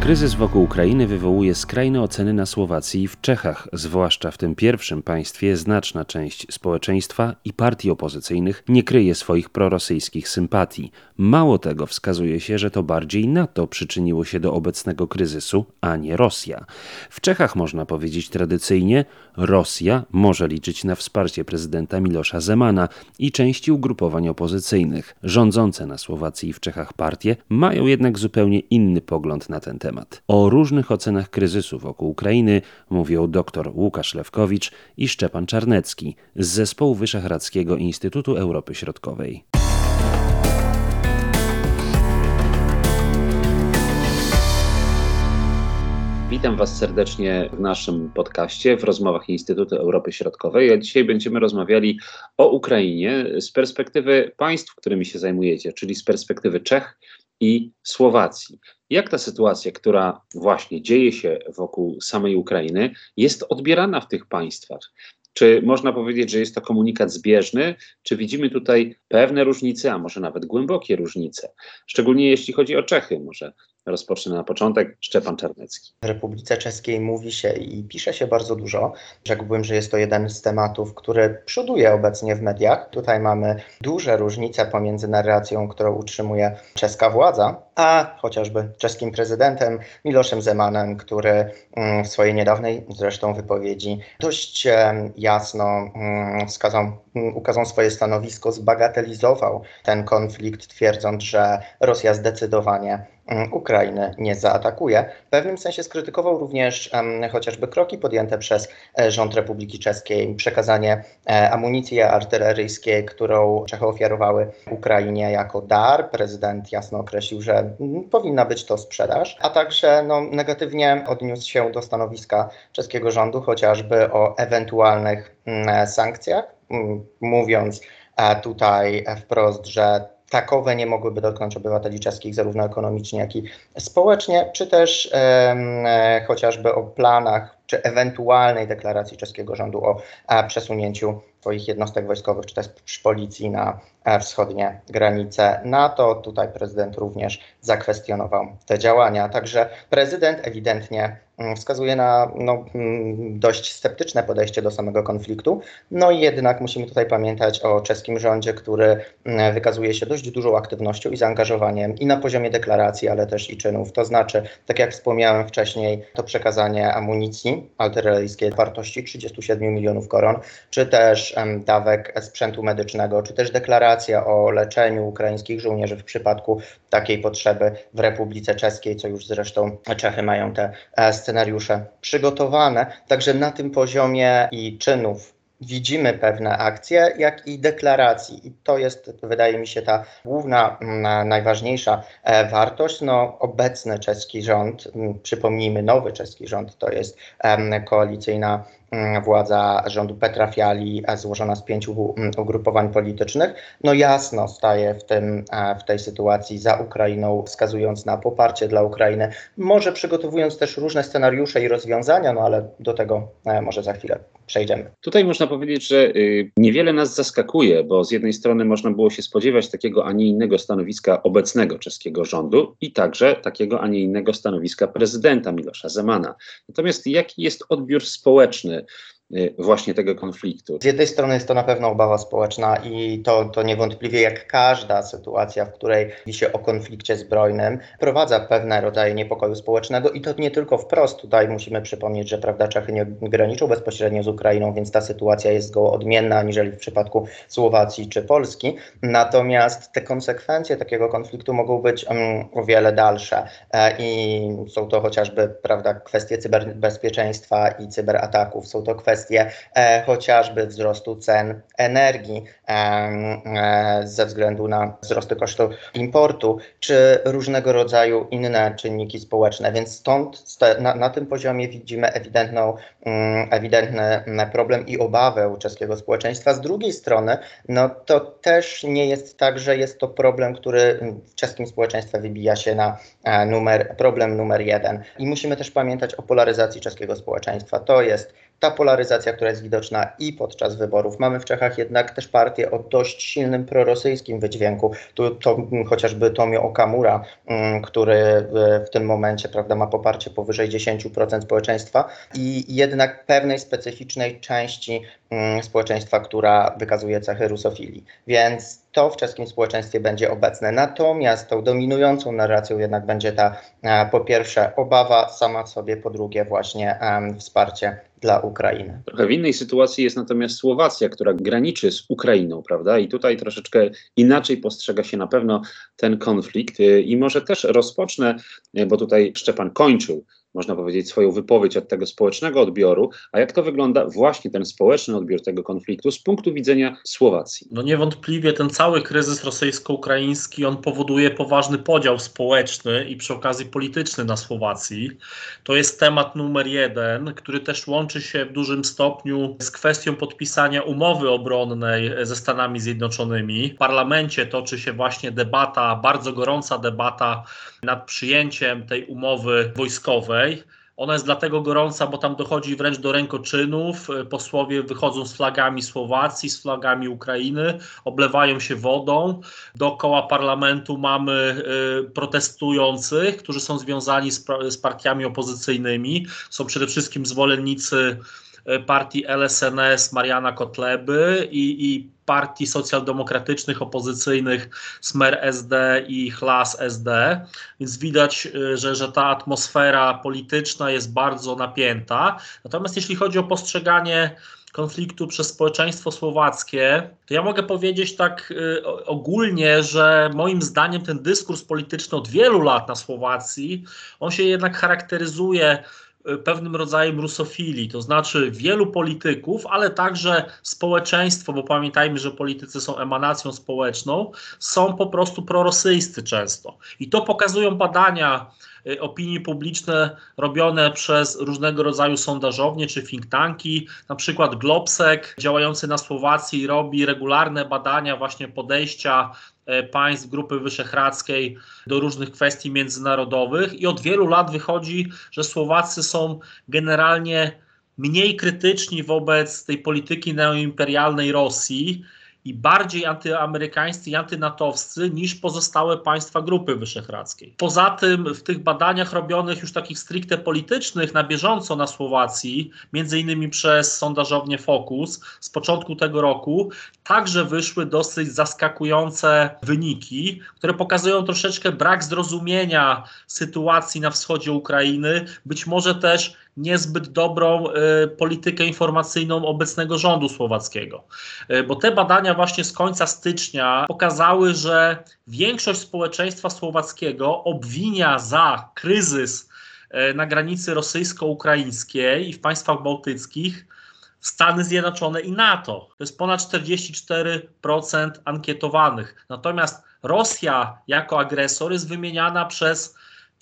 Kryzys wokół Ukrainy wywołuje skrajne oceny na Słowacji i w Czechach, zwłaszcza w tym pierwszym państwie znaczna część społeczeństwa i partii opozycyjnych nie kryje swoich prorosyjskich sympatii. Mało tego, wskazuje się, że to bardziej NATO przyczyniło się do obecnego kryzysu, a nie Rosja. W Czechach można powiedzieć tradycyjnie, Rosja może liczyć na wsparcie prezydenta Milosza Zemana i części ugrupowań opozycyjnych. Rządzące na Słowacji i w Czechach partie mają jednak zupełnie inny pogląd na ten temat temat. O różnych ocenach kryzysu wokół Ukrainy mówią dr Łukasz Lewkowicz i Szczepan Czarnecki z zespołu Wyszehradzkiego Instytutu Europy Środkowej. Witam Was serdecznie w naszym podcaście, w rozmowach Instytutu Europy Środkowej. A dzisiaj będziemy rozmawiali o Ukrainie z perspektywy państw, którymi się zajmujecie, czyli z perspektywy Czech i Słowacji. Jak ta sytuacja, która właśnie dzieje się wokół samej Ukrainy, jest odbierana w tych państwach? Czy można powiedzieć, że jest to komunikat zbieżny, czy widzimy tutaj pewne różnice, a może nawet głębokie różnice? Szczególnie jeśli chodzi o Czechy, może rozpocznę na początek. Szczepan Czarnecki. W Republice Czeskiej mówi się i pisze się bardzo dużo. Rzekłbym, że jest to jeden z tematów, który przoduje obecnie w mediach. Tutaj mamy duże różnice pomiędzy narracją, którą utrzymuje czeska władza, a chociażby czeskim prezydentem Miloszem Zemanem, który mm, w swojej niedawnej zresztą wypowiedzi dość jasno mm, wskazał, mm, ukazał swoje stanowisko, zbagatelizował ten konflikt, twierdząc, że Rosja zdecydowanie Mm, Ukrainy nie zaatakuje. W pewnym sensie skrytykował również chociażby kroki podjęte przez e, rząd Republiki Czeskiej, przekazanie e, amunicji artyleryjskiej, którą Czechy ofiarowały Ukrainie jako dar. Prezydent jasno określił, że m, powinna być to sprzedaż, a także no, negatywnie odniósł się do stanowiska czeskiego rządu, chociażby o ewentualnych mm, sankcjach, mm, mówiąc e, tutaj wprost, że takowe nie mogłyby dotknąć obywateli czeskich zarówno ekonomicznie, jak i społecznie, czy też e, chociażby o planach czy ewentualnej deklaracji czeskiego rządu o a, przesunięciu swoich jednostek wojskowych, czy też policji na a, wschodnie granice NATO. Tutaj prezydent również zakwestionował te działania. Także prezydent ewidentnie mm, wskazuje na no, mm, dość sceptyczne podejście do samego konfliktu. No i jednak musimy tutaj pamiętać o czeskim rządzie, który mm, wykazuje się dość dużą aktywnością i zaangażowaniem i na poziomie deklaracji, ale też i czynów. To znaczy, tak jak wspomniałem wcześniej, to przekazanie amunicji artyleryjskiej wartości 37 milionów koron, czy też dawek sprzętu medycznego, czy też deklaracja o leczeniu ukraińskich żołnierzy w przypadku takiej potrzeby w Republice Czeskiej, co już zresztą Czechy mają te e, scenariusze przygotowane. Także na tym poziomie i czynów widzimy pewne akcje, jak i deklaracji. I to jest, wydaje mi się, ta główna, najważniejsza e, wartość. No, obecny czeski rząd, przypomnijmy, nowy czeski rząd, to jest koalicyjna Mm, władza rządu Petra Fiali złożona z pięciu mm, ugrupowań politycznych, no jasno staje w, tym, w tej sytuacji za Ukrainą, wskazując na poparcie dla Ukrainy, może przygotowując też różne scenariusze i rozwiązania, no ale do tego e, może za chwilę przejdziemy. Tutaj można powiedzieć, że y, niewiele nas zaskakuje, bo z jednej strony można było się spodziewać takiego, a nie innego stanowiska obecnego czeskiego rządu i także takiego, a nie innego stanowiska prezydenta Milosza Zemana. Natomiast jaki jest odbiór społeczny Merci. Właśnie tego konfliktu. Z jednej strony jest to na pewno obawa społeczna i to, to niewątpliwie jak każda sytuacja, w której mówi się o konflikcie zbrojnym, prowadza pewne rodzaje niepokoju społecznego i to nie tylko wprost. Tutaj musimy przypomnieć, że prawda, Czechy nie graniczą bezpośrednio z Ukrainą, więc ta sytuacja jest zgoła odmienna aniżeli w przypadku Słowacji czy Polski. Natomiast te konsekwencje takiego konfliktu mogą być um, o wiele dalsze e, i są to chociażby prawda, kwestie cyberbezpieczeństwa i cyberataków, są to kwestie kwestie e, chociażby wzrostu cen energii e, e, ze względu na wzrosty kosztów importu, czy różnego rodzaju inne czynniki społeczne. Więc stąd na, na tym poziomie widzimy ewidentną, mm, ewidentny problem i obawę czeskiego społeczeństwa. Z drugiej strony, no to też nie jest tak, że jest to problem, który w czeskim społeczeństwie wybija się na numer, problem numer jeden. I musimy też pamiętać o polaryzacji czeskiego społeczeństwa. To jest ta polaryzacja, która jest widoczna i podczas wyborów. Mamy w Czechach jednak też partię o dość silnym prorosyjskim wydźwięku. Tu to, chociażby Tomio Okamura, mm, który w tym momencie prawda, ma poparcie powyżej 10% społeczeństwa i jednak pewnej specyficznej części mm, społeczeństwa, która wykazuje cechy rusofilii. Więc to w czeskim społeczeństwie będzie obecne. Natomiast tą dominującą narracją jednak będzie ta e, po pierwsze obawa sama w sobie, po drugie właśnie wsparcie dla Ukrainy. Trochę w innej sytuacji jest natomiast Słowacja, która graniczy z Ukrainą, prawda? I tutaj troszeczkę inaczej postrzega się na pewno ten konflikt. I może też rozpocznę, bo tutaj Szczepan kończył można powiedzieć, swoją wypowiedź od tego społecznego odbioru, a jak to wygląda właśnie ten społeczny odbiór tego konfliktu z punktu widzenia Słowacji? No niewątpliwie ten cały kryzys rosyjsko-ukraiński, on powoduje poważny podział społeczny i przy okazji polityczny na Słowacji. To jest temat numer jeden, który też łączy się w dużym stopniu z kwestią podpisania umowy obronnej ze Stanami Zjednoczonymi. W parlamencie toczy się właśnie debata, bardzo gorąca debata nad przyjęciem tej umowy wojskowej. Ona jest dlatego gorąca, bo tam dochodzi wręcz do rękoczynów. Posłowie wychodzą z flagami Słowacji, z flagami Ukrainy, oblewają się wodą. Dookoła parlamentu mamy y, protestujących, którzy są związani z, z partiami opozycyjnymi. Są przede wszystkim zwolennicy y, partii LSNS Mariana Kotleby i, i partii socjaldemokratycznych, opozycyjnych, Smer SD i Chlas SD, więc widać, y, że, że ta atmosfera polityczna jest bardzo napięta. Natomiast jeśli chodzi o postrzeganie konfliktu przez społeczeństwo słowackie, to ja mogę powiedzieć tak y, ogólnie, że moim zdaniem ten dyskurs polityczny od wielu lat na Słowacji, on się jednak charakteryzuje pewnym rodzajem rusofilii, to znaczy wielu polityków, ale także społeczeństwo, bo pamiętajmy, że politycy są emanacją społeczną, są po prostu prorosyjscy często. I to pokazują badania y, opinii publiczne robione przez różnego rodzaju sondażownie czy think tanki. Na przykład Globsek działający na Słowacji robi regularne badania właśnie podejścia E, państw Grupy Wyszehradzkiej do różnych kwestii międzynarodowych i od wielu lat wychodzi, że Słowacy są generalnie mniej krytyczni wobec tej polityki neoimperialnej Rosji i bardziej antyamerykańscy i antynatowscy niż pozostałe państwa Grupy Wyszehradzkiej. Poza tym w tych badaniach robionych już takich stricte politycznych na bieżąco na Słowacji, między innymi przez sondażownię Focus z początku tego roku, także wyszły dosyć zaskakujące wyniki, które pokazują troszeczkę brak zrozumienia sytuacji na wschodzie Ukrainy, być może też niezbyt dobrą y, politykę informacyjną obecnego rządu słowackiego. Y, bo te badania właśnie z końca stycznia pokazały, że większość społeczeństwa słowackiego obwinia za kryzys y, na granicy rosyjsko-ukraińskiej i w państwach bałtyckich Stany Zjednoczone i NATO. To jest ponad 44% ankietowanych. Natomiast Rosja jako agresor jest wymieniana przez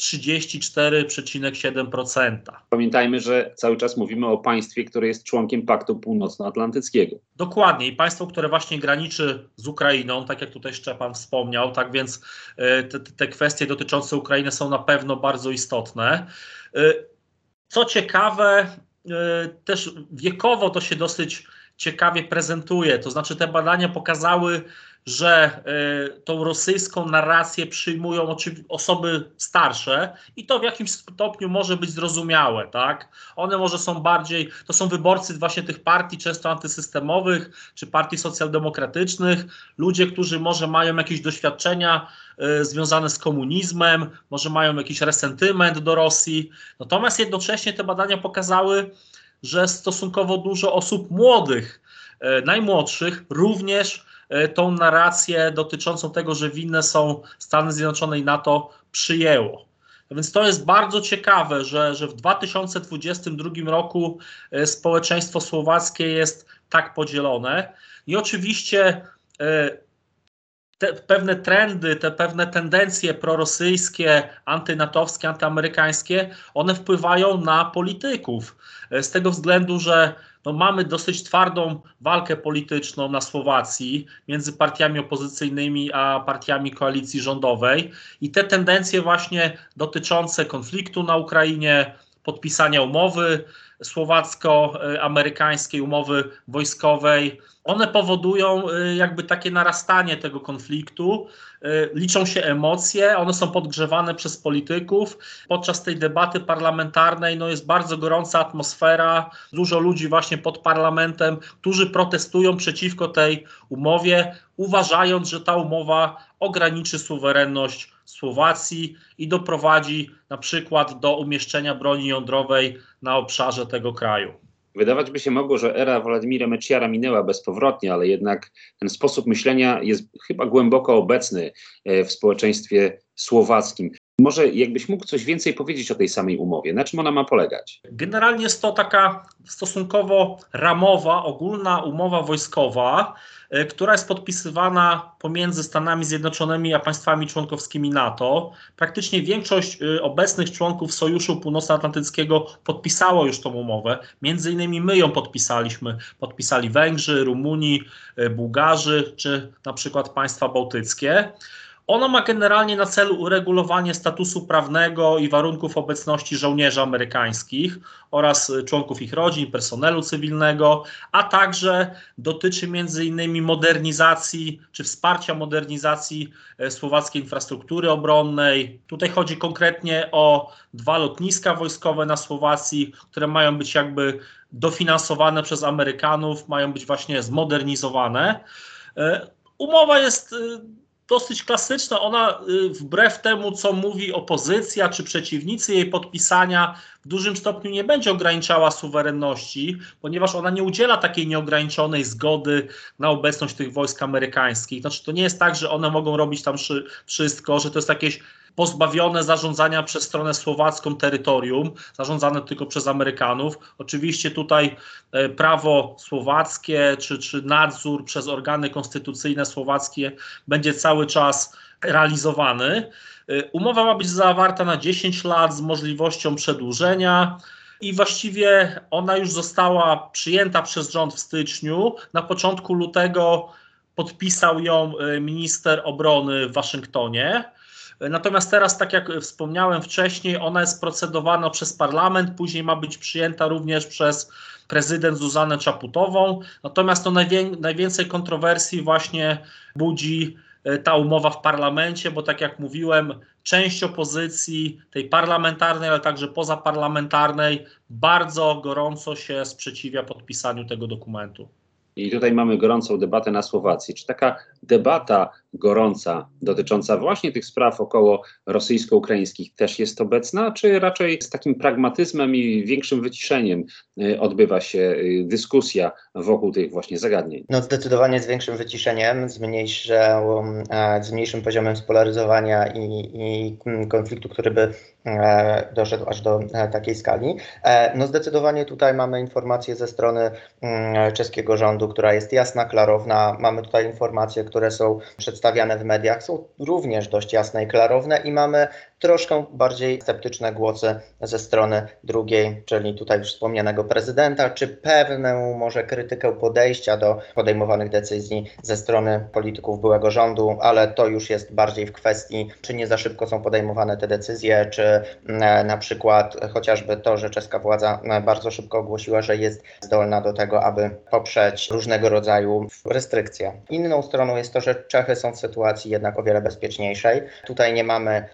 34,7%. Pamiętajmy, że cały czas mówimy o państwie, które jest członkiem Paktu Północnoatlantyckiego. Dokładnie i państwo, które właśnie graniczy z Ukrainą, tak jak tutaj Szczepan wspomniał, tak więc e, te, te kwestie dotyczące Ukrainy są na pewno bardzo istotne. E, co ciekawe, e, też wiekowo to się dosyć ciekawie prezentuje. To znaczy, te badania pokazały, że y, tą rosyjską narrację przyjmują osoby starsze i to w jakimś stopniu może być zrozumiałe, tak? One może są bardziej, to są wyborcy właśnie tych partii często antysystemowych czy partii socjaldemokratycznych, ludzie, którzy może mają jakieś doświadczenia y, związane z komunizmem, może mają jakiś resentyment do Rosji. Natomiast jednocześnie te badania pokazały, że stosunkowo dużo osób młodych, y, najmłodszych również E, tą narrację dotyczącą tego, że winne są Stany Zjednoczone i NATO przyjęło. Więc to jest bardzo ciekawe, że, że w 2022 roku e, społeczeństwo słowackie jest tak podzielone. I oczywiście e, te pewne trendy, te pewne tendencje prorosyjskie, antynatowskie, antyamerykańskie, one wpływają na polityków. Z tego względu, że no mamy dosyć twardą walkę polityczną na Słowacji między partiami opozycyjnymi a partiami koalicji rządowej i te tendencje właśnie dotyczące konfliktu na Ukrainie, podpisania umowy słowacko-amerykańskiej, umowy wojskowej. One powodują jakby takie narastanie tego konfliktu. Liczą się emocje, one są podgrzewane przez polityków. Podczas tej debaty parlamentarnej no, jest bardzo gorąca atmosfera, dużo ludzi właśnie pod parlamentem, którzy protestują przeciwko tej umowie, uważając, że ta umowa ograniczy suwerenność Słowacji i doprowadzi na przykład do umieszczenia broni jądrowej na obszarze tego kraju. Wydawać by się mogło, że era Władimira Mečiara minęła bezpowrotnie, ale jednak ten sposób myślenia jest chyba głęboko obecny e, w społeczeństwie słowackim. Może jakbyś mógł coś więcej powiedzieć o tej samej umowie? Na czym ona ma polegać? Generalnie jest to taka stosunkowo ramowa, ogólna umowa wojskowa, e, która jest podpisywana pomiędzy Stanami Zjednoczonymi a państwami członkowskimi NATO. Praktycznie większość e, obecnych członków Sojuszu Północnoatlantyckiego podpisało już tą umowę. Między innymi my ją podpisaliśmy. Podpisali Węgrzy, Rumuni, e, Bułgarzy czy na przykład państwa bałtyckie. Ona ma generalnie na celu uregulowanie statusu prawnego i warunków obecności żołnierzy amerykańskich oraz członków ich rodzin, personelu cywilnego, a także dotyczy m.in. modernizacji czy wsparcia modernizacji e, słowackiej infrastruktury obronnej. Tutaj chodzi konkretnie o dwa lotniska wojskowe na Słowacji, które mają być jakby dofinansowane przez Amerykanów, mają być właśnie zmodernizowane. E, umowa jest dosyć klasyczna. Ona y, wbrew temu, co mówi opozycja czy przeciwnicy jej podpisania, w dużym stopniu nie będzie ograniczała suwerenności, ponieważ ona nie udziela takiej nieograniczonej zgody na obecność tych wojsk amerykańskich. Znaczy, to nie jest tak, że one mogą robić tam wszystko, że to jest jakieś pozbawione zarządzania przez stronę słowacką terytorium, zarządzane tylko przez Amerykanów. Oczywiście tutaj e, prawo słowackie czy, czy nadzór przez organy konstytucyjne słowackie będzie cały czas realizowany. E, umowa ma być zawarta na 10 lat z możliwością przedłużenia. I właściwie ona już została przyjęta przez rząd w styczniu. Na początku lutego podpisał ją e, minister obrony w Waszyngtonie. Natomiast teraz, tak jak wspomniałem wcześniej, ona jest procedowana przez parlament, później ma być przyjęta również przez prezydent Zuzanę Czaputową. Natomiast to najwię najwięcej kontrowersji właśnie budzi e, ta umowa w parlamencie, bo tak jak mówiłem, część opozycji, tej parlamentarnej, ale także pozaparlamentarnej, bardzo gorąco się sprzeciwia podpisaniu tego dokumentu. I tutaj mamy gorącą debatę na Słowacji. Czy taka debata gorąca dotycząca właśnie tych spraw około rosyjsko-ukraińskich też jest obecna, czy raczej z takim pragmatyzmem i większym wyciszeniem y, odbywa się y, dyskusja wokół tych właśnie zagadnień? No zdecydowanie z większym wyciszeniem, z, mniejszą, e, z mniejszym poziomem spolaryzowania i, i konfliktu, który by e, doszedł aż do e, takiej skali. No zdecydowanie tutaj mamy informacje ze strony mm, czeskiego rządu, która jest jasna, klarowna. Mamy tutaj informacje, które są przedstawiane w mediach, są również dość jasne i klarowne i mamy troszkę bardziej sceptyczne głosy ze strony drugiej, czyli tutaj już wspomnianego prezydenta, czy pewną może krytykę podejścia do podejmowanych decyzji ze strony polityków byłego rządu, ale to już jest bardziej w kwestii, czy nie za szybko są podejmowane te decyzje, czy mm, na przykład chociażby to, że czeska władza mm, bardzo szybko ogłosiła, że jest zdolna do tego, aby poprzeć różnego rodzaju restrykcje. Inną stroną jest to, że Czechy są w sytuacji jednak o wiele bezpieczniejszej. Tutaj nie mamy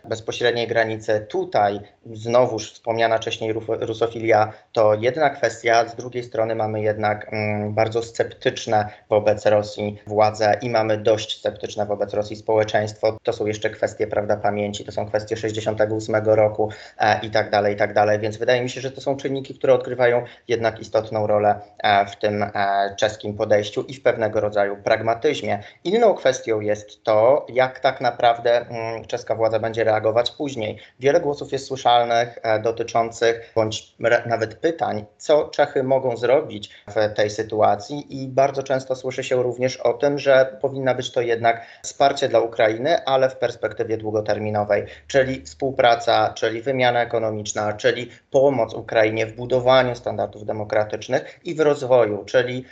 bezpośredniej granicy. Tutaj znowuż wspomniana wcześniej rusofilia to jedna kwestia, z drugiej strony mamy jednak mm, bardzo sceptyczne wobec Rosji władze i mamy dość sceptyczne wobec Rosji społeczeństwo. To są jeszcze kwestie prawda pamięci, to są kwestie 68 roku e, i tak dalej, i tak dalej. Więc wydaje mi się, że to są czynniki, które odgrywają jednak istotną rolę e, w tym e, czeskim podejściu i w pewnego rodzaju pragmatyzmie. Inną kwestią jest to, jak tak naprawdę mm, czeska władza będzie reagować później. Wiele głosów jest słyszalnych e, dotyczących bądź nawet pytań, co Czechy mogą zrobić w tej sytuacji i bardzo często słyszy się również o tym, że powinna być to jednak wsparcie dla Ukrainy, ale w perspektywie długoterminowej, czyli współpraca, czyli wymiana ekonomiczna, czyli pomoc Ukrainie w budowaniu standardów demokratycznych i w rozwoju, czyli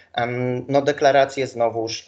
no, deklaracje znowuż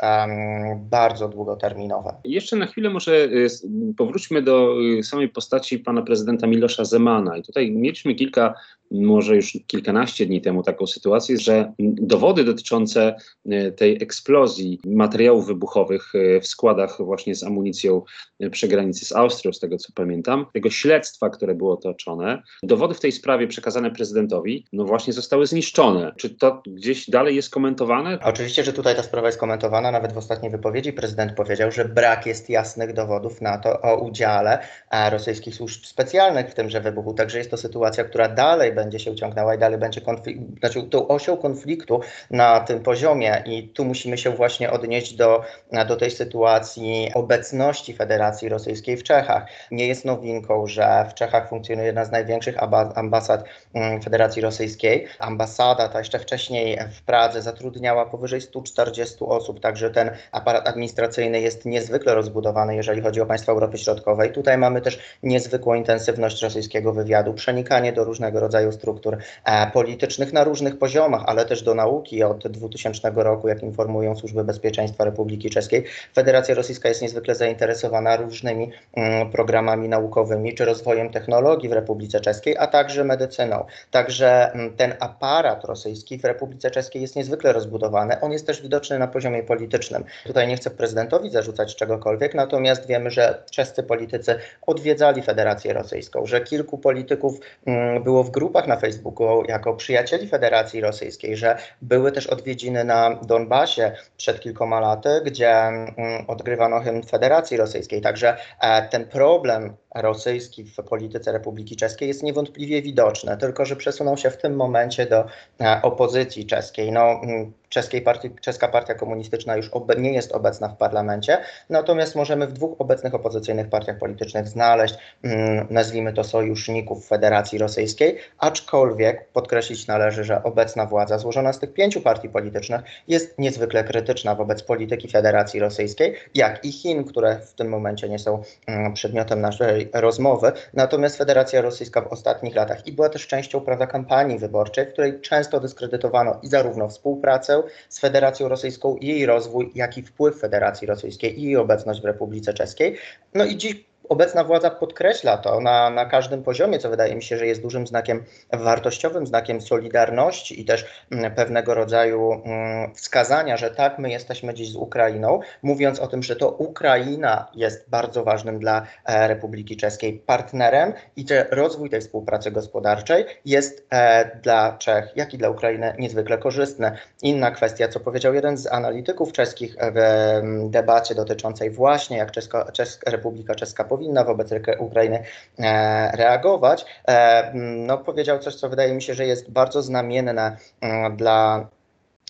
bardzo długoterminowe. Jeszcze na chwilę może y, powróćmy do y, samej postaci pana prezydenta Milosza Zemana. I tutaj mieliśmy kilka może już kilkanaście dni temu taką sytuację, że dowody dotyczące e, tej eksplozji materiałów wybuchowych e, w składach właśnie z amunicją przy granicy z Austrią, z tego co pamiętam, tego śledztwa, które było toczone, dowody w tej sprawie przekazane prezydentowi, no właśnie zostały zniszczone. Czy to gdzieś dalej jest komentowane? Oczywiście, że tutaj ta sprawa jest komentowana. Nawet w ostatniej wypowiedzi prezydent powiedział, że brak jest jasnych dowodów na to o udziale e, rosyjskich służb specjalnych w tymże wybuchu. Także jest to sytuacja, która dalej będzie się ciągnęła i dalej będzie konflikt, znaczy tą osią konfliktu na tym poziomie i tu musimy się właśnie odnieść do, do tej sytuacji obecności Federacji Rosyjskiej w Czechach. Nie jest nowinką, że w Czechach funkcjonuje jedna z największych ambasad mm, Federacji Rosyjskiej. Ambasada ta jeszcze wcześniej w Pradze zatrudniała powyżej 140 osób, także ten aparat administracyjny jest niezwykle rozbudowany, jeżeli chodzi o państwa Europy Środkowej. Tutaj mamy też niezwykłą intensywność rosyjskiego wywiadu, przenikanie do różnego rodzaju struktur e, politycznych na różnych poziomach, ale też do nauki. Od 2000 roku, jak informują służby bezpieczeństwa Republiki Czeskiej, Federacja Rosyjska jest niezwykle zainteresowana różnymi mm, programami naukowymi czy rozwojem technologii w Republice Czeskiej, a także medycyną. Także mm, ten aparat rosyjski w Republice Czeskiej jest niezwykle rozbudowany. On jest też widoczny na poziomie politycznym. Tutaj nie chcę prezydentowi zarzucać czegokolwiek, natomiast wiemy, że czescy politycy odwiedzali Federację Rosyjską, że kilku polityków mm, było w grupach na Facebooku jako przyjacieli Federacji Rosyjskiej, że były też odwiedziny na Donbasie przed kilkoma laty, gdzie mm, odgrywano hymn Federacji Rosyjskiej. Także e, ten problem rosyjski w polityce Republiki Czeskiej jest niewątpliwie widoczny, tylko że przesunął się w tym momencie do e, opozycji czeskiej. No, mm, czeskiej partii, czeska partia komunistyczna już nie jest obecna w parlamencie, natomiast możemy w dwóch obecnych opozycyjnych partiach politycznych znaleźć, mm, nazwijmy to sojuszników Federacji Rosyjskiej, aczkolwiek podkreślić należy, że obecna władza złożona z tych pięciu partii politycznych jest niezwykle krytyczna wobec polityki Federacji Rosyjskiej, jak i Chin, które w tym momencie nie są mm, przedmiotem naszej rozmowy. Natomiast Federacja Rosyjska w ostatnich latach i była też częścią prawda, kampanii wyborczej, w której często dyskredytowano i zarówno współpracę z Federacją Rosyjską, jej rozwój, jak i wpływ Federacji Rosyjskiej i jej obecność w Republice Czeskiej. No i dziś obecna władza podkreśla to na, na każdym poziomie, co wydaje mi się, że jest dużym znakiem wartościowym, znakiem solidarności i też mm, pewnego rodzaju mm, wskazania, że tak, my jesteśmy dziś z Ukrainą, mówiąc o tym, że to Ukraina jest bardzo ważnym dla e, Republiki Czeskiej partnerem i że rozwój tej współpracy gospodarczej jest e, dla Czech, jak i dla Ukrainy niezwykle korzystny. Inna kwestia, co powiedział jeden z analityków czeskich w debacie dotyczącej właśnie, jak Czesko, Czeska, Republika Czeska powinna wobec Ukrainy e, reagować, e, no, powiedział coś, co wydaje mi się, że jest bardzo znamienne mm, dla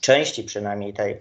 części przynajmniej tej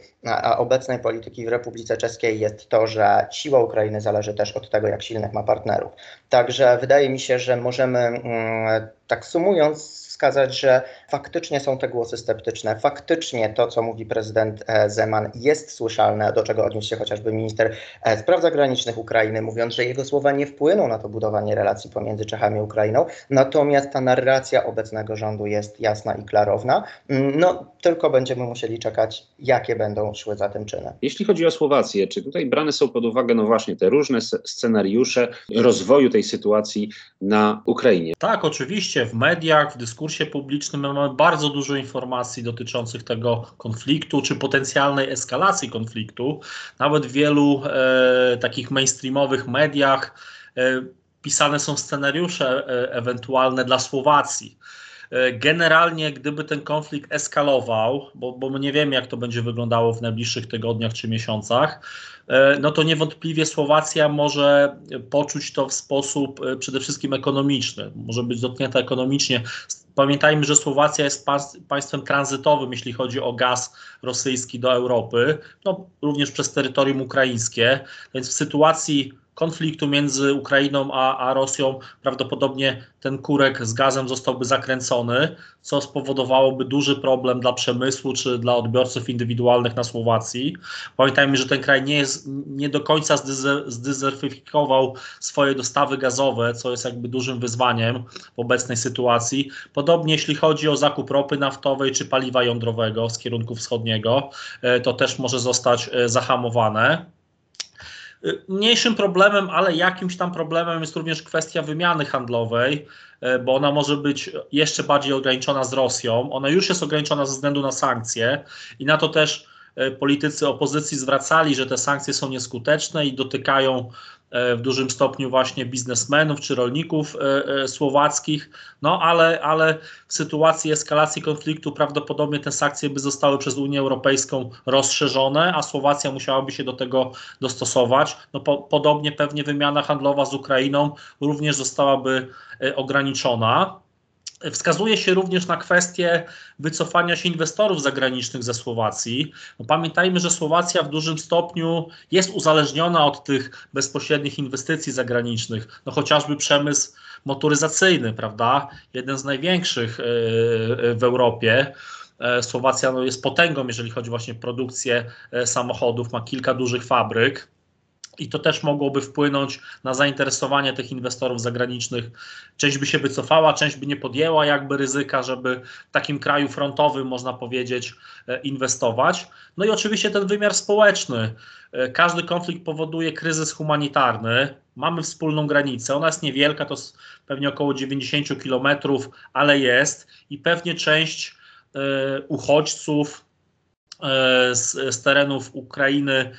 obecnej polityki w Republice Czeskiej jest to, że siła Ukrainy zależy też od tego, jak silnych ma partnerów. Także wydaje mi się, że możemy, mm, tak sumując, wskazać, że faktycznie są te głosy sceptyczne, faktycznie to, co mówi prezydent e, Zeman, jest słyszalne, do czego odniósł się chociażby minister e, spraw zagranicznych Ukrainy, mówiąc, że jego słowa nie wpłyną na to budowanie relacji pomiędzy Czechami a Ukrainą. Natomiast ta narracja obecnego rządu jest jasna i klarowna. Mm, no, tylko będziemy musieli czekać, jakie będą szły za tym czyny. Jeśli chodzi o Słowację, czy tutaj brane są pod uwagę, no właśnie, te różne scenariusze rozwoju tej sytuacji na Ukrainie? Tak, oczywiście. W mediach, w dyskusji publicznym mamy bardzo dużo informacji dotyczących tego konfliktu, czy potencjalnej eskalacji konfliktu. Nawet w wielu e, takich mainstreamowych mediach e, pisane są scenariusze e, ewentualne dla Słowacji. E, generalnie, gdyby ten konflikt eskalował, bo, bo nie wiemy, jak to będzie wyglądało w najbliższych tygodniach czy miesiącach, e, no to niewątpliwie Słowacja może poczuć to w sposób przede wszystkim ekonomiczny, może być dotknięta ekonomicznie. Pamiętajmy, że Słowacja jest państwem tranzytowym, jeśli chodzi o gaz rosyjski do Europy, no, również przez terytorium ukraińskie, więc w sytuacji konfliktu między Ukrainą a, a Rosją prawdopodobnie ten kurek z gazem zostałby zakręcony, co spowodowałoby duży problem dla przemysłu czy dla odbiorców indywidualnych na Słowacji. Pamiętajmy, że ten kraj nie, jest, nie do końca zdyzerfikował swoje dostawy gazowe, co jest jakby dużym wyzwaniem w obecnej sytuacji. Podobnie jeśli chodzi o zakup ropy naftowej czy paliwa jądrowego z kierunku wschodniego, e, to też może zostać e, zahamowane. Mniejszym problemem, ale jakimś tam problemem jest również kwestia wymiany handlowej, bo ona może być jeszcze bardziej ograniczona z Rosją. Ona już jest ograniczona ze względu na sankcje i na to też politycy opozycji zwracali, że te sankcje są nieskuteczne i dotykają E, w dużym stopniu właśnie biznesmenów czy rolników e, e, słowackich, no ale, ale w sytuacji eskalacji konfliktu prawdopodobnie te sankcje by zostały przez Unię Europejską rozszerzone, a Słowacja musiałaby się do tego dostosować. No po, podobnie pewnie wymiana handlowa z Ukrainą również zostałaby ograniczona. Wskazuje się również na kwestię wycofania się inwestorów zagranicznych ze Słowacji. No pamiętajmy, że Słowacja w dużym stopniu jest uzależniona od tych bezpośrednich inwestycji zagranicznych, no chociażby przemysł motoryzacyjny, prawda? Jeden z największych e, e, w Europie. E, Słowacja no, jest potęgą, jeżeli chodzi właśnie o produkcję samochodów, ma kilka dużych fabryk. I to też mogłoby wpłynąć na zainteresowanie tych inwestorów zagranicznych. Część by się wycofała, część by nie podjęła jakby ryzyka, żeby w takim kraju frontowym, można powiedzieć, e, inwestować. No i oczywiście ten wymiar społeczny. E, każdy konflikt powoduje kryzys humanitarny. Mamy wspólną granicę, ona jest niewielka, to jest pewnie około 90 kilometrów, ale jest i pewnie część e, uchodźców z, z terenów Ukrainy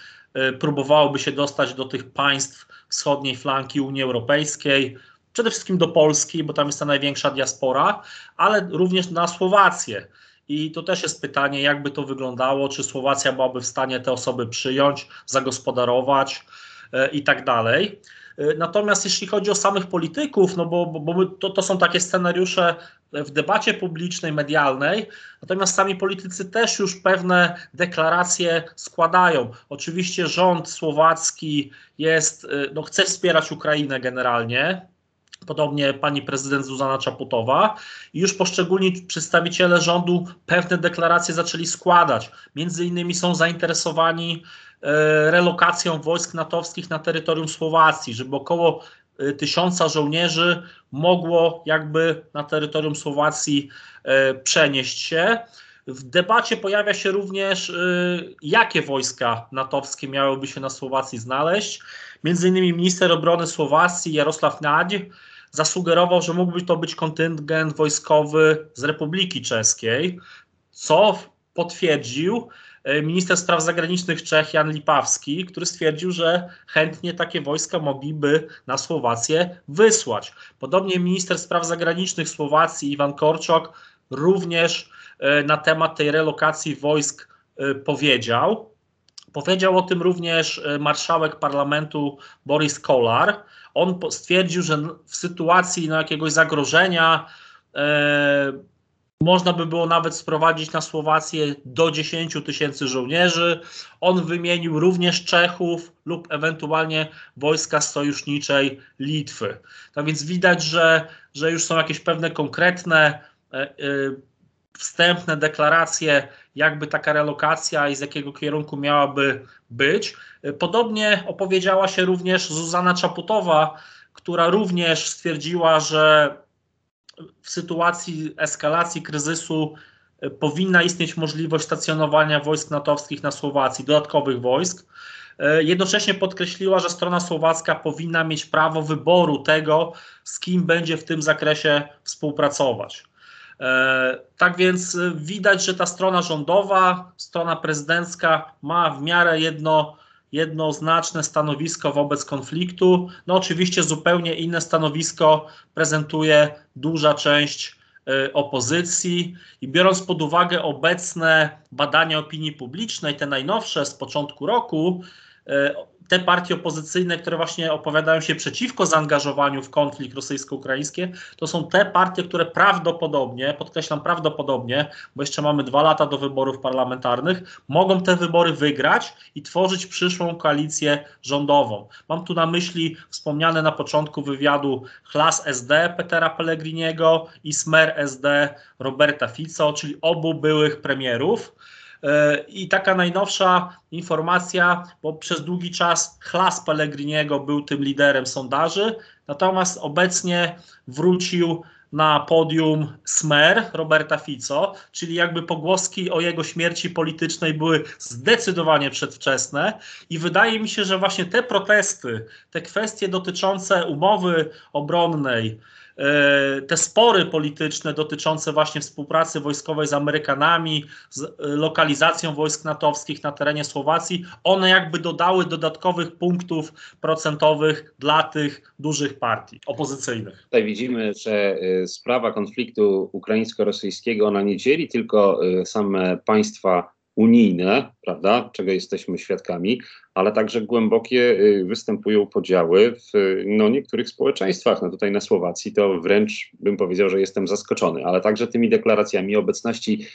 próbowałoby się dostać do tych państw wschodniej flanki Unii Europejskiej, przede wszystkim do Polski, bo tam jest ta największa diaspora, ale również na Słowację. I to też jest pytanie, jakby to wyglądało, czy Słowacja byłaby w stanie te osoby przyjąć, zagospodarować e, i tak dalej. E, natomiast jeśli chodzi o samych polityków, no bo, bo my, to, to są takie scenariusze w debacie publicznej, medialnej, natomiast sami politycy też już pewne deklaracje składają. Oczywiście rząd słowacki jest, e, no chce wspierać Ukrainę generalnie, podobnie pani prezydent Zuzana Czaputowa i już poszczególni przedstawiciele rządu pewne deklaracje zaczęli składać. Między innymi są zainteresowani E, relokacją wojsk natowskich na terytorium Słowacji, żeby około tysiąca żołnierzy mogło jakby na terytorium Słowacji e, przenieść się. W debacie pojawia się również, jakie wojska natowskie miałyby się na Słowacji znaleźć. Między innymi minister obrony Słowacji Jarosław Nadź zasugerował, że mógłby to być kontyngent wojskowy z Republiki Czeskiej, co potwierdził minister spraw zagranicznych Czech Jan Lipawski, który stwierdził, że chętnie takie wojska mogliby na Słowację wysłać. Podobnie minister spraw zagranicznych Słowacji Iwan Korczok również e, na temat tej relokacji wojsk e, powiedział. Powiedział o tym również marszałek parlamentu Boris Kolar. On stwierdził, że w sytuacji no, jakiegoś zagrożenia, można by było nawet sprowadzić na Słowację do 10 tysięcy żołnierzy. On wymienił również Czechów lub ewentualnie wojska sojuszniczej Litwy. Tak więc widać, że, że już są jakieś pewne konkretne, e, e, wstępne deklaracje, jakby taka relokacja i z jakiego kierunku miałaby być. Podobnie opowiedziała się również Zuzana Czaputowa, która również stwierdziła, że w sytuacji eskalacji kryzysu e, powinna istnieć możliwość stacjonowania wojsk natowskich na Słowacji, dodatkowych wojsk. E, jednocześnie podkreśliła, że strona słowacka powinna mieć prawo wyboru tego, z kim będzie w tym zakresie współpracować. E, tak więc widać, że ta strona rządowa, strona prezydencka ma w miarę jedno jednoznaczne stanowisko wobec konfliktu. No oczywiście zupełnie inne stanowisko prezentuje duża część y, opozycji i biorąc pod uwagę obecne badania opinii publicznej, te najnowsze z początku roku, te partie opozycyjne, które właśnie opowiadają się przeciwko zaangażowaniu w konflikt rosyjsko-ukraiński, to są te partie, które prawdopodobnie, podkreślam prawdopodobnie, bo jeszcze mamy dwa lata do wyborów parlamentarnych, mogą te wybory wygrać i tworzyć przyszłą koalicję rządową. Mam tu na myśli wspomniane na początku wywiadu Chlas SD Petera Pellegriniego i Smer SD Roberta Fico, czyli obu byłych premierów. E, I taka najnowsza informacja, bo przez długi czas Chlas Pellegriniego był tym liderem sondaży, natomiast obecnie wrócił na podium Smer Roberta Fico, czyli jakby pogłoski o jego śmierci politycznej były zdecydowanie przedwczesne i wydaje mi się, że właśnie te protesty, te kwestie dotyczące umowy obronnej, te spory polityczne dotyczące właśnie współpracy wojskowej z Amerykanami, z e, lokalizacją wojsk natowskich na terenie Słowacji, one jakby dodały dodatkowych punktów procentowych dla tych dużych partii opozycyjnych. Tutaj widzimy, że y, sprawa konfliktu ukraińsko-rosyjskiego ona nie dzieli tylko same państwa unijne, prawda, czego jesteśmy świadkami, ale także głębokie y, występują podziały w no, niektórych społeczeństwach. No tutaj na Słowacji to wręcz bym powiedział, że jestem zaskoczony, ale także tymi deklaracjami obecności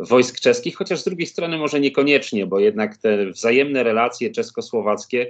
wojsk czeskich, chociaż z drugiej strony może niekoniecznie, bo jednak te wzajemne relacje czesko-słowackie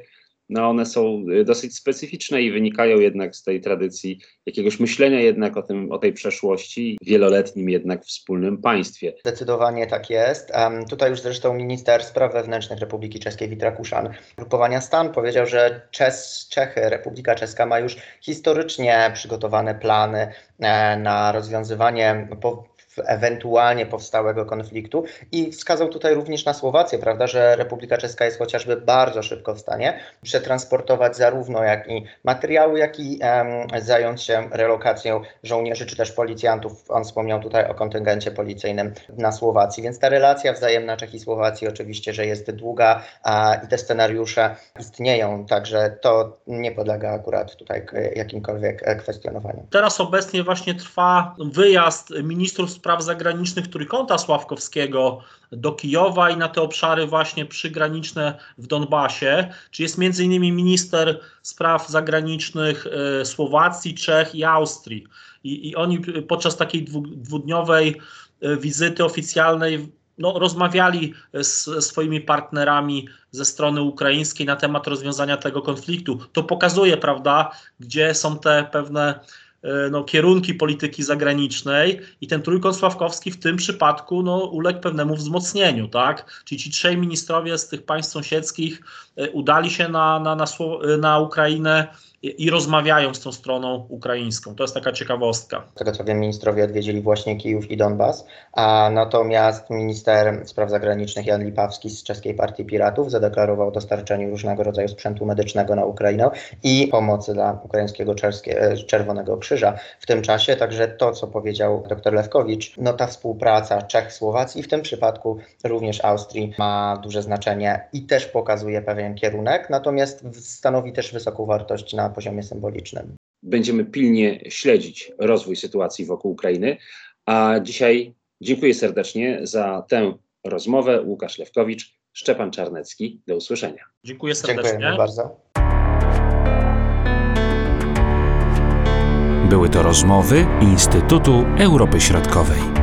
no one są y, dosyć specyficzne i wynikają jednak z tej tradycji jakiegoś myślenia jednak o, tym, o tej przeszłości, wieloletnim jednak wspólnym państwie. Zdecydowanie tak jest. Um, tutaj już zresztą minister spraw wewnętrznych Republiki Czeskiej Witra Kuszan, grupowania Stan, powiedział, że Czes, Czechy, Republika Czeska ma już historycznie przygotowane plany e, na rozwiązywanie po, ewentualnie powstałego konfliktu i wskazał tutaj również na Słowację, prawda, że Republika Czeska jest chociażby bardzo szybko w stanie przetransportować zarówno jak i materiały, jak i um, zająć się relokacją żołnierzy czy też policjantów. On wspomniał tutaj o kontyngencie policyjnym na Słowacji, więc ta relacja wzajemna Czech i Słowacji oczywiście, że jest długa a, i te scenariusze istnieją, także to nie podlega akurat tutaj jakimkolwiek kwestionowaniu. Teraz obecnie właśnie trwa wyjazd ministrów spraw zagranicznych Trójkąta Sławkowskiego do Kijowa i na te obszary właśnie przygraniczne w Donbasie, czy jest między innymi minister spraw zagranicznych e, Słowacji, Czech i Austrii. I, i oni podczas takiej dwudniowej e, wizyty oficjalnej no, rozmawiali z swoimi partnerami ze strony ukraińskiej na temat rozwiązania tego konfliktu. To pokazuje, prawda, gdzie są te pewne E, no, kierunki polityki zagranicznej i ten trójkąt Sławkowski w tym przypadku no, uległ pewnemu wzmocnieniu, tak? Czyli ci trzej ministrowie z tych państw sąsiedzkich e, udali się na, na, na, na Ukrainę i rozmawiają z tą stroną ukraińską. To jest taka ciekawostka. Z tego co wiem, ministrowie odwiedzili właśnie Kijów i Donbas, a natomiast minister spraw zagranicznych Jan Lipawski z Czeskiej Partii Piratów zadeklarował dostarczenie różnego rodzaju sprzętu medycznego na Ukrainę i pomocy dla ukraińskiego Czerwonego Krzyża w tym czasie. Także to, co powiedział dr Lewkowicz, no ta współpraca Czech-Słowacji, w tym przypadku również Austrii, ma duże znaczenie i też pokazuje pewien kierunek, natomiast stanowi też wysoką wartość na poziomie symbolicznym. Będziemy pilnie śledzić rozwój sytuacji wokół Ukrainy, a dzisiaj dziękuję serdecznie za tę rozmowę. Łukasz Lewkowicz, Szczepan Czarnecki. Do usłyszenia. Dziękuję serdecznie. Dziękuję bardzo. Były to rozmowy Instytutu Europy Środkowej.